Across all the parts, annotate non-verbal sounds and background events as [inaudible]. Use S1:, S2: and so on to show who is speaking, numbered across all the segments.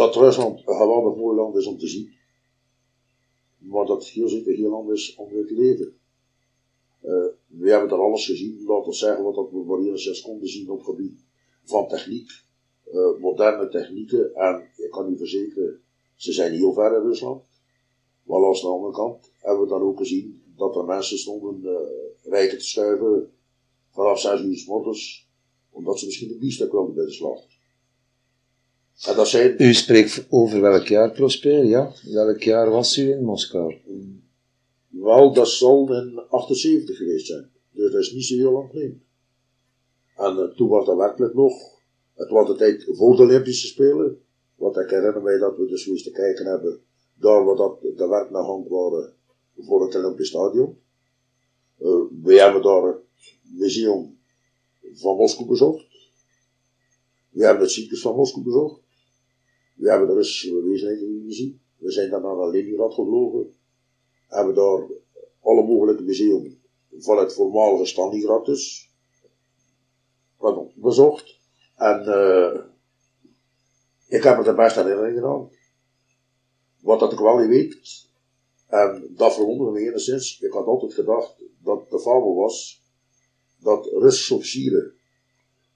S1: dat Rusland een geweldig mooi land is om te zien. Maar dat hier zeker heel anders om te leven. Uh, we hebben er alles gezien, laten we zeggen wat dat we maar hier zes konden zien op het gebied van techniek, uh, moderne technieken. En ik kan u verzekeren, ze zijn heel ver in Rusland. Maar aan de andere kant hebben we dan ook gezien dat er mensen stonden uh, rijken te schuiven vanaf 6 uur s morgens, omdat ze misschien een biefstuk wilden bij de slachters.
S2: En. U spreekt over welk jaar, Prosper, ja? Welk jaar was u in Moskou?
S1: Wel, dat zal in 78 geweest zijn. Dus dat is niet zo heel lang geleden. En uh, toen was dat werkelijk nog, het was de tijd voor de Olympische Spelen. Want ik herinner mij dat we dus eens te kijken hebben, daar waar dat de werk naar hand waren voor het Olympisch Stadion. Uh, we hebben daar het museum van Moskou bezocht. We hebben het ziekenhuis van Moskou bezocht. We hebben de Russische wezenheden gezien. We zijn dan naar Leningrad gevlogen. Hebben daar alle mogelijke musea van het voormalige Stalingrad dus bezocht. En uh, ik heb er de beste herinneringen aan. Wat dat ik wel niet weet, en dat verwonderde me enigszins, ik had altijd gedacht dat de fabel was dat Russische officieren,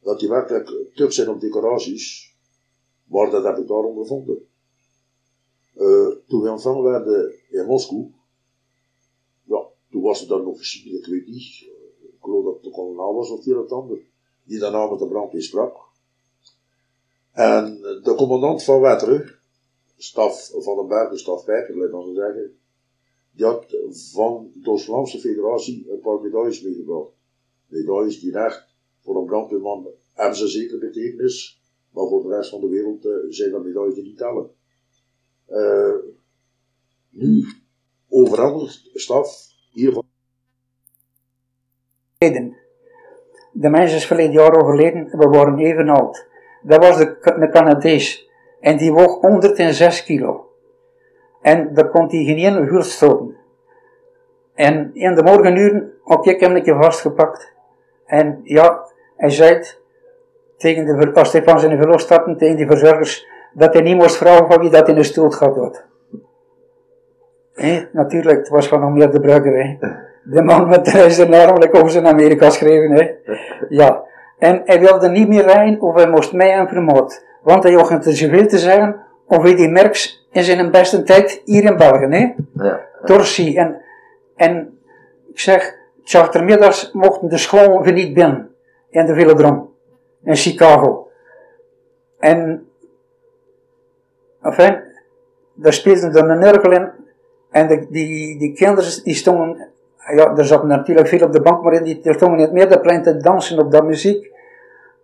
S1: dat die werkelijk tuk zijn op decoraties, maar dat heb ik daar ondervonden. Uh, toen we ontvangen werden in Moskou, ja, toen was er dan een officier, ik weet niet, ik geloof dat het de kolonel was of die het ander, die daarna met de brandweer sprak. En de commandant van Wetteren, staf van de Bergen, staf Pijker, laat dan zeggen, die had van de Vlaamse Federatie een paar medailles meegebracht. Medailles die echt voor een brandweerman hebben ze zeker betekenis, maar voor de rest van de wereld uh, zijn dat medailles die niet tellen. Uh, nu, overal staf hiervan.
S3: De mens is verleden jaar overleden, we waren even oud. Dat was de, de Canadees. En die woog 106 kilo. En daar kon hij geen uur stoten. En in de morgenuren heb ik hem een keer vastgepakt. En ja, hij zei tegen de, als hij van zijn verlof stapte, tegen die verzorgers, dat hij niet moest vragen van wie dat in de stoel gaat dood. natuurlijk, het was van meer de Brugger. De man met de reis namelijk over zijn Amerika schreven. Hè. Ja. En hij wilde niet meer rijden of hij moest mij en vermoord. Want hij had te zoveel te zeggen over die Merks in zijn beste tijd hier in België. Hè. Ja. Torsi. En, en ik zeg, chartermiddags mochten de scholen niet binnen. In de Velodrom. In Chicago. En, enfin, daar speelde dan een nurkel in. En de, die, die kinderen die stonden ja, er zat natuurlijk veel op de bank, maar die, stonden niet meer de plein te dansen op dat muziek.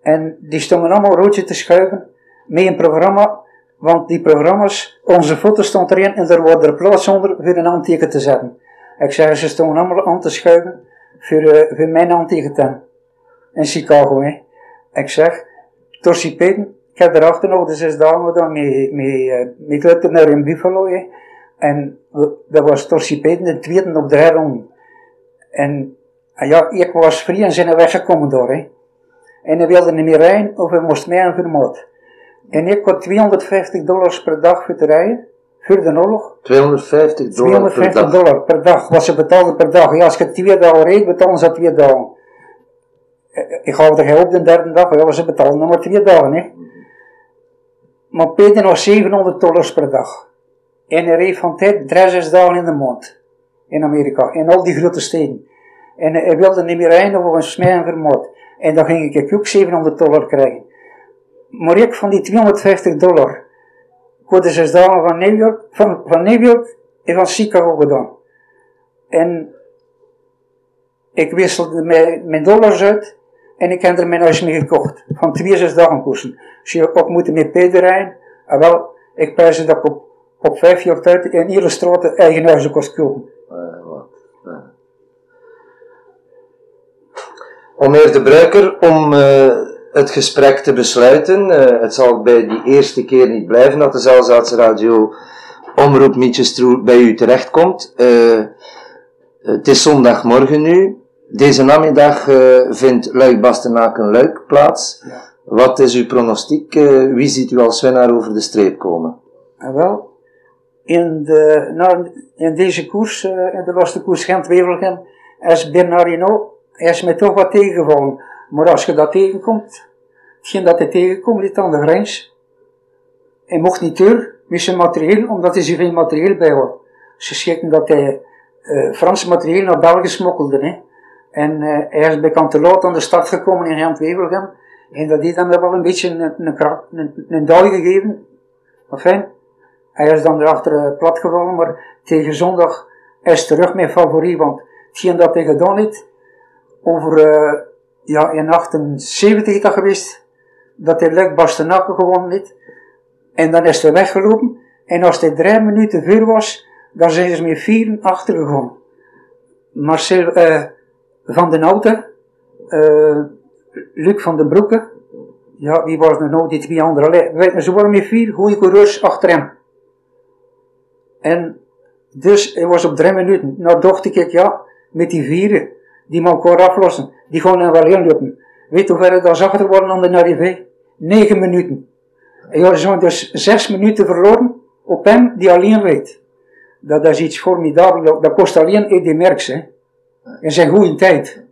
S3: En die stonden allemaal roodje te schuiven met een programma, want die programma's, onze foto stond erin en er wordt er plaats onder voor een handteken te zetten. Ik zeg, ze stonden allemaal aan te schuiven voor, uh, voor mijn handteken in Chicago. Hè. Ik zeg, Torsi Peten, ik heb erachter nog de zes dagen gedaan met, met, uh, met naar in Buffalo. Hè. En dat was Torsi Peten, de tweede op de herronde. En ah ja, ik was vrij en zijn weggekomen door. Hè. En hij wilde niet meer rijden of hij moest mij aan vermoord. En ik had 250 dollars per dag voor te rijden, voor de oorlog.
S2: 250 dollar 250 per
S3: dag? dollar per dag, wat ze betaalden per dag. Ja, als je twee dagen reed, betalen ze twee dagen. Ik ga er op de derde dag, ja, ze betalen nog maar twee dagen. Hè. Maar Peter nog 700 dollars per dag. En hij reed van tijd drie, zes dagen in de maand in Amerika, in al die grote steden. En hij wilde niet meer rijden of een smij en vermoord. En dan ging ik ook 700 dollar krijgen. Maar ik van die 250 dollar, ik had de zes dagen van New York, van, van New York en van Chicago gedaan. En ik wisselde mijn dollars uit en ik heb er mijn huis mee gekocht. Van twee, zes dagen kosten. Dus je ook moeten met Peter rijden. En wel, ik prijs dat ik op, op vijf jaar tijd in hele straten eigen huizen kost kopen.
S2: Om Meneer de Bruiker, om uh, het gesprek te besluiten, het zal bij die eerste keer niet blijven dat de Zelzaatse Radio Omroep Mietjestroel bij u terechtkomt. Het is zondagmorgen nu. Deze namiddag vindt Luik Bastenaken Luik plaats. Ja. Wat is uw pronostiek? Eh, wie ziet u als winnaar over de streep komen?
S3: En wel, in, de, nou, in deze koers, uh, in de laatste koers Gent-Wevelgem, is Bernardino, is mij toch wat tegengevallen. Maar als je dat tegenkomt, hetgeen dat hij tegenkomt, ligt aan de grens. Hij mocht niet terug met zijn materieel, omdat hij zoveel materieel bij had. Ze schikken dat hij uh, Frans materieel naar België smokkelde. Hè. En uh, hij is bekend te laat aan de start gekomen in Gent-Wevelgem. En dat heeft hem wel een beetje een, een, een, een gegeven. Enfin, hij is dan erachter uh, platgevallen, maar tegen zondag is terug mijn favoriet. Want hetgeen dat hij gedaan heeft, over, uh, ja, in 78 dat geweest, dat hij Luc Bastenaken gewonnen heeft. En dan is hij weggelopen. En als hij drie minuten vuur was, dan zijn ze met vier achtergegaan. Marcel uh, van den Houten, uh, Luc van den Broeke, ja, wie was er nou die twee andere? Ze waren met vier goede coureurs achter hem. En dus hij was op drie minuten. Nou dacht ik, ja, met die vieren, die man elkaar aflossen, die gaan hem wel inlopen. Weet hoe ver dat achter worden aan de arrivé? Negen minuten. En ja, ze dus zes minuten verloren op hem die alleen weet. Dat is iets formidabels. Dat kost alleen Eddie Merckx. In zijn goede tijd.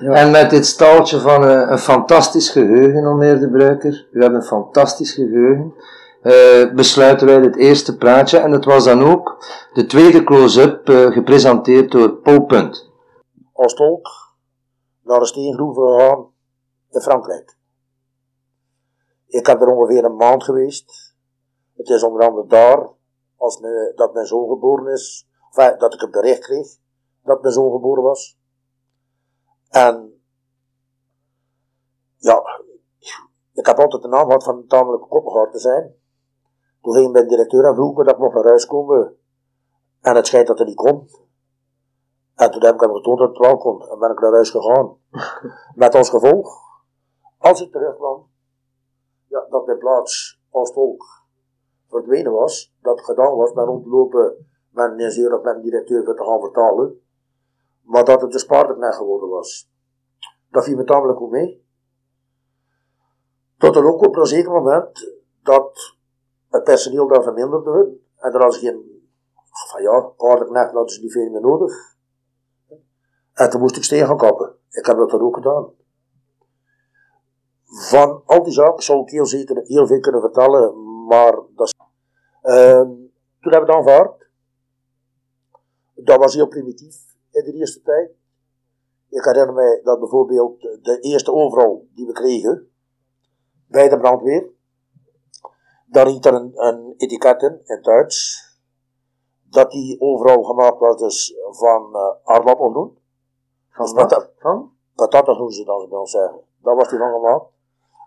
S2: Ja. En met dit staaltje van een, een fantastisch geheugen, meneer de Bruiker. U hebt een fantastisch geheugen. Uh, besluiten wij dit eerste praatje. En het was dan ook de tweede close-up uh, gepresenteerd door Paul Punt.
S1: Als tolk naar de steengroeven gegaan in Frankrijk. Ik heb er ongeveer een maand geweest. Het is onder andere daar als me, dat mijn zoon geboren is. Dat ik een bericht kreeg dat mijn zoon geboren was. En ja, ik heb altijd de naam gehad van een tamelijke koppengaard te zijn. Toen ging mijn directeur en vroeg dat ik nog naar huis komen. En het schijnt dat hij niet kon. En toen heb ik hem getoond dat het wel kon. En ben ik naar huis gegaan. [laughs] Met als gevolg, als ik terugkwam, ja, dat mijn plaats als tolk verdwenen was. Dat gedaan was met rondlopen met een ingenieur of een directeur voor te gaan vertalen. Maar dat het de spaarderknecht geworden was. Dat viel me tamelijk goed mee. Tot er ook op een zeker moment dat het personeel daar verminderde. En er was geen, van ja, paardenknecht hadden ze niet veel meer nodig. En toen moest ik steen gaan kappen. Ik heb dat dan ook gedaan. Van al die zaken zou ik heel zeker heel veel kunnen vertellen, maar dat uh, toen hebben we het aanvaard. Dat was heel primitief in de eerste tijd. Ik herinner mij dat bijvoorbeeld de eerste overal die we kregen, bij de brandweer, daar hing er een, een etiket in, in Duits, dat die overal gemaakt was dus van uh, aardappelgroen.
S2: Van wat? Van?
S1: Patattengroen, ze dan wel zeggen. Dat was die van gemaakt.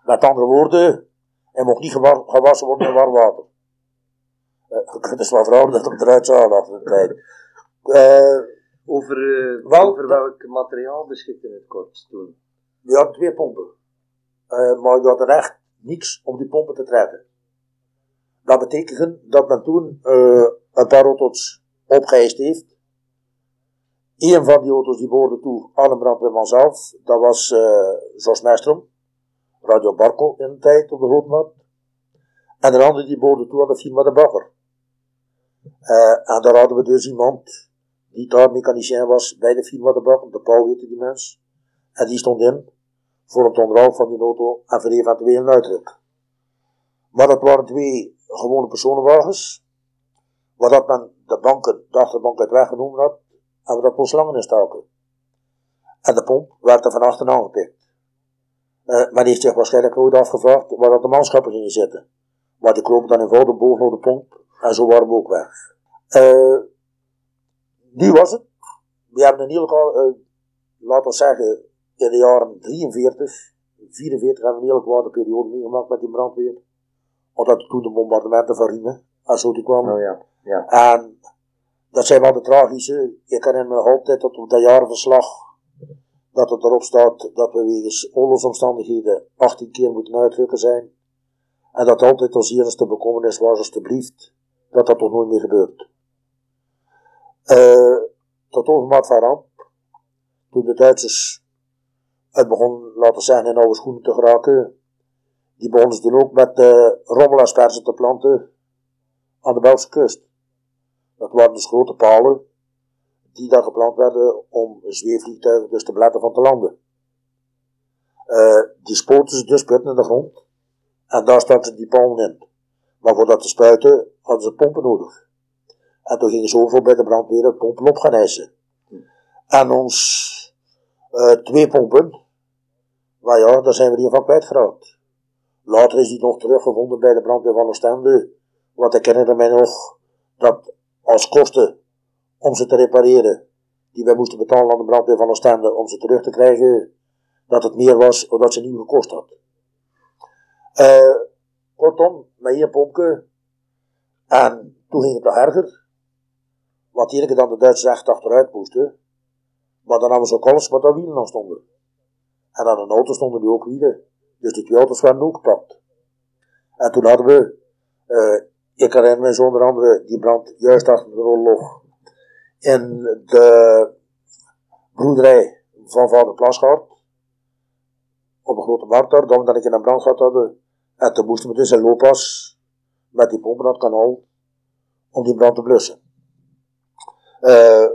S1: Met andere woorden, hij mocht niet gewassen worden in warm water. Uh, je kunt dus wel vragen dat het eruit zou achter de tijd. Uh,
S2: over, wel, over welk materiaal beschikte het korps toen?
S1: We hadden twee pompen. Maar we hadden echt niks om die pompen te trekken. Dat betekent dat men toen een paar auto's opgeëist heeft. Een van die auto's die behoorde toe aan een brandweerman zelf. Dat was uh, Jos Meistrom, Radio Barco in de tijd op de Grootmarkt. En de andere die behoorde toe aan de firma De Bagger. Uh, en daar hadden we dus iemand die daar mechanicien was bij de firma De Bagger, de Pauw heette die mens. En die stond in voor het onderhoud van die auto en voor eventueel een uitdruk. Maar dat waren twee gewone personenwagens, waar dat men de banken, de achterbank uit weggenomen had, en we dat pas slangen in staken. En de pomp werd er van achteren aangepikt. Uh, men heeft zich waarschijnlijk nooit afgevraagd waar dat de manschappen gingen zitten. Maar die kropen dan eenvoudig bovenop de pomp en zo waren we ook weg. Uh, nu was het. We hebben een heel, uh, laten we zeggen, in de jaren 43, 44 hebben we een hele kwade periode meegemaakt met die brandweer. Omdat toen de bombardementen van Riemen en zo die kwamen.
S2: Oh ja, ja.
S1: En dat zijn wel de tragische. Ik herinner me altijd dat op dat jarenverslag dat het erop staat dat we wegens oorlogsomstandigheden 18 keer moeten uitdrukken zijn. En dat altijd als eerste bekommernis was, alstublieft, dat dat toch nooit meer gebeurt. Uh, tot overmaat van ramp, toen de Duitsers het begon laten zeggen, in oude schoenen te geraken. Die begonnen ze toen ook met uh, te planten aan de Belgische kust. Dat waren dus grote palen die daar geplant werden om zweefvliegtuigen dus te beletten van te landen. Uh, die spoten ze dus buiten in de grond en daar startten die palen in. Maar voor dat te spuiten hadden ze pompen nodig. En toen gingen ze over bij de brandweer pompen op gaan eisen. En ons uh, twee pompen, maar ja, daar zijn we hier van kwijtgeraakt. Later is die nog teruggevonden bij de brandweer van Oostende. Want ik herinner mij nog dat als kosten om ze te repareren, die wij moesten betalen aan de brandweer van Oostende om ze terug te krijgen, dat het meer was dan dat ze nieuw gekost had. Uh, kortom, met één pompje. En toen ging het nog erger. Want hier dan de Duitsers echt achteruit moesten. Maar dan hadden ze ook alles wat daar wielen aan stonden. En aan een auto stonden die ook wielen. Dus die twee auto's werden ook gepakt. En toen hadden we, uh, ik herinner me zonder andere, die brand juist achter de oorlog in de broederij van vader Plasgaard. Op een grote markt daar, dan dat ik in een brand gehad hadden. En toen moesten we dus in looppas met die pompen naar het kanaal om die brand te blussen. Uh,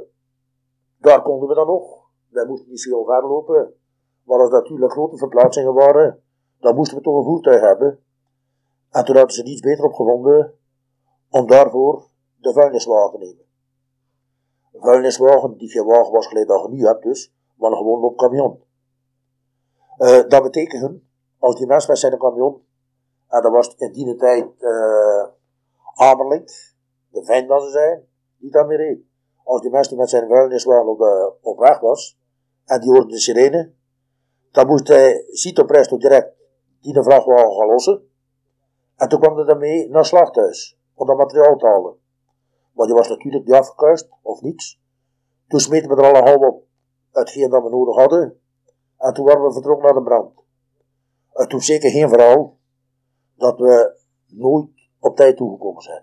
S1: daar konden we dan nog. Wij moesten niet veel ver lopen. Maar als dat natuurlijk grote verplaatsingen waren, dan moesten we toch een voertuig hebben. En toen hadden ze niets beter opgevonden om daarvoor de vuilniswagen te nemen. Een vuilniswagen, die geen wagen was geleid dat je nu hebt dus, maar een gewoon op. Uh, dat betekent, als die mensen met zijn camion, en dat was in die tijd uh, Amerlink, de vijand dat ze zijn, die daarmee reed. Als die mensen met zijn vuilniswagen op, de, op weg was, en die hoorde de sirene, dan moest hij Cito Presto direct die de vrachtwagen gaan lossen. En toen kwam hij daarmee naar slachthuis, om dat materiaal te halen. Maar die was natuurlijk niet afgekuist, of niets. Toen smeten we er alle half op, hetgeen dat we nodig hadden. En toen waren we vertrokken naar de brand. Het toen zeker geen verhaal dat we nooit op tijd toegekomen zijn.